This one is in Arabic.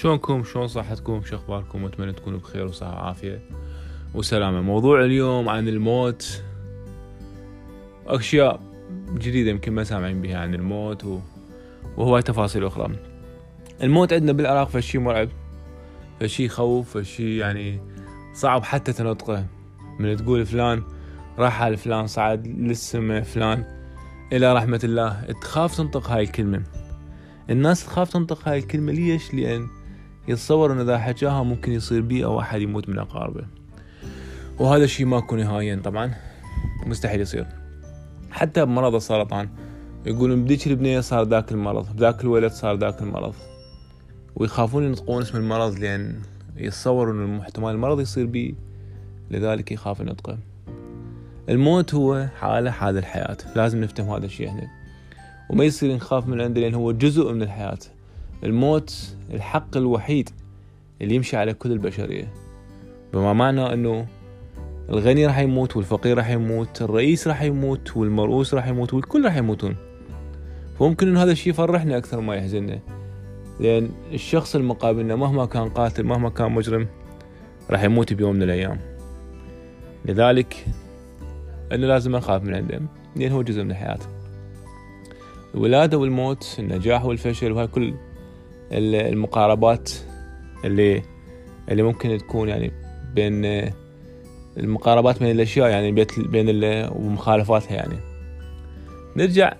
شلونكم؟ شلون صحتكم؟ شو أخباركم؟ أتمنى تكونوا بخير وصحة وعافية. وسلامة. موضوع اليوم عن الموت. أشياء جديدة يمكن ما سامعين بها عن الموت و... وهواي تفاصيل أخرى. الموت عندنا بالعراق فشي مرعب. فشي يخوف فشي يعني صعب حتى تنطقه. من تقول فلان راح على فلان صعد للسماء فلان. إلى رحمة الله تخاف تنطق هاي الكلمة. الناس تخاف تنطق هاي الكلمة ليش؟ لأن يتصور أن إذا حكاها ممكن يصير بيه أو أحد يموت من أقاربه. وهذا الشيء ماكو نهائيا طبعا. مستحيل يصير. حتى بمرض السرطان يقولون بديك البنية صار ذاك المرض بذاك الولد صار ذاك المرض. ويخافون ينطقون اسم المرض لأن يتصوروا أن احتمال المرض يصير بيه لذلك يخاف نطقه الموت هو حالة حال الحياة. لازم نفتهم هذا الشيء هنا وما يصير نخاف من عنده لأن هو جزء من الحياة. الموت الحق الوحيد اللي يمشي على كل البشرية. بما معنى أنه الغني راح يموت والفقير راح يموت الرئيس راح يموت والمرؤوس راح يموت والكل راح يموتون. فممكن أن هذا الشيء يفرحنا أكثر ما يحزننا. لأن الشخص المقابلنا مهما كان قاتل مهما كان مجرم راح يموت بيوم من الأيام. لذلك أنه لازم نخاف من عنده لأن هو جزء من الحياة الولادة والموت النجاح والفشل وهاي كل المقاربات اللي اللي ممكن تكون يعني بين المقاربات بين الأشياء يعني بين ومخالفاتها يعني. نرجع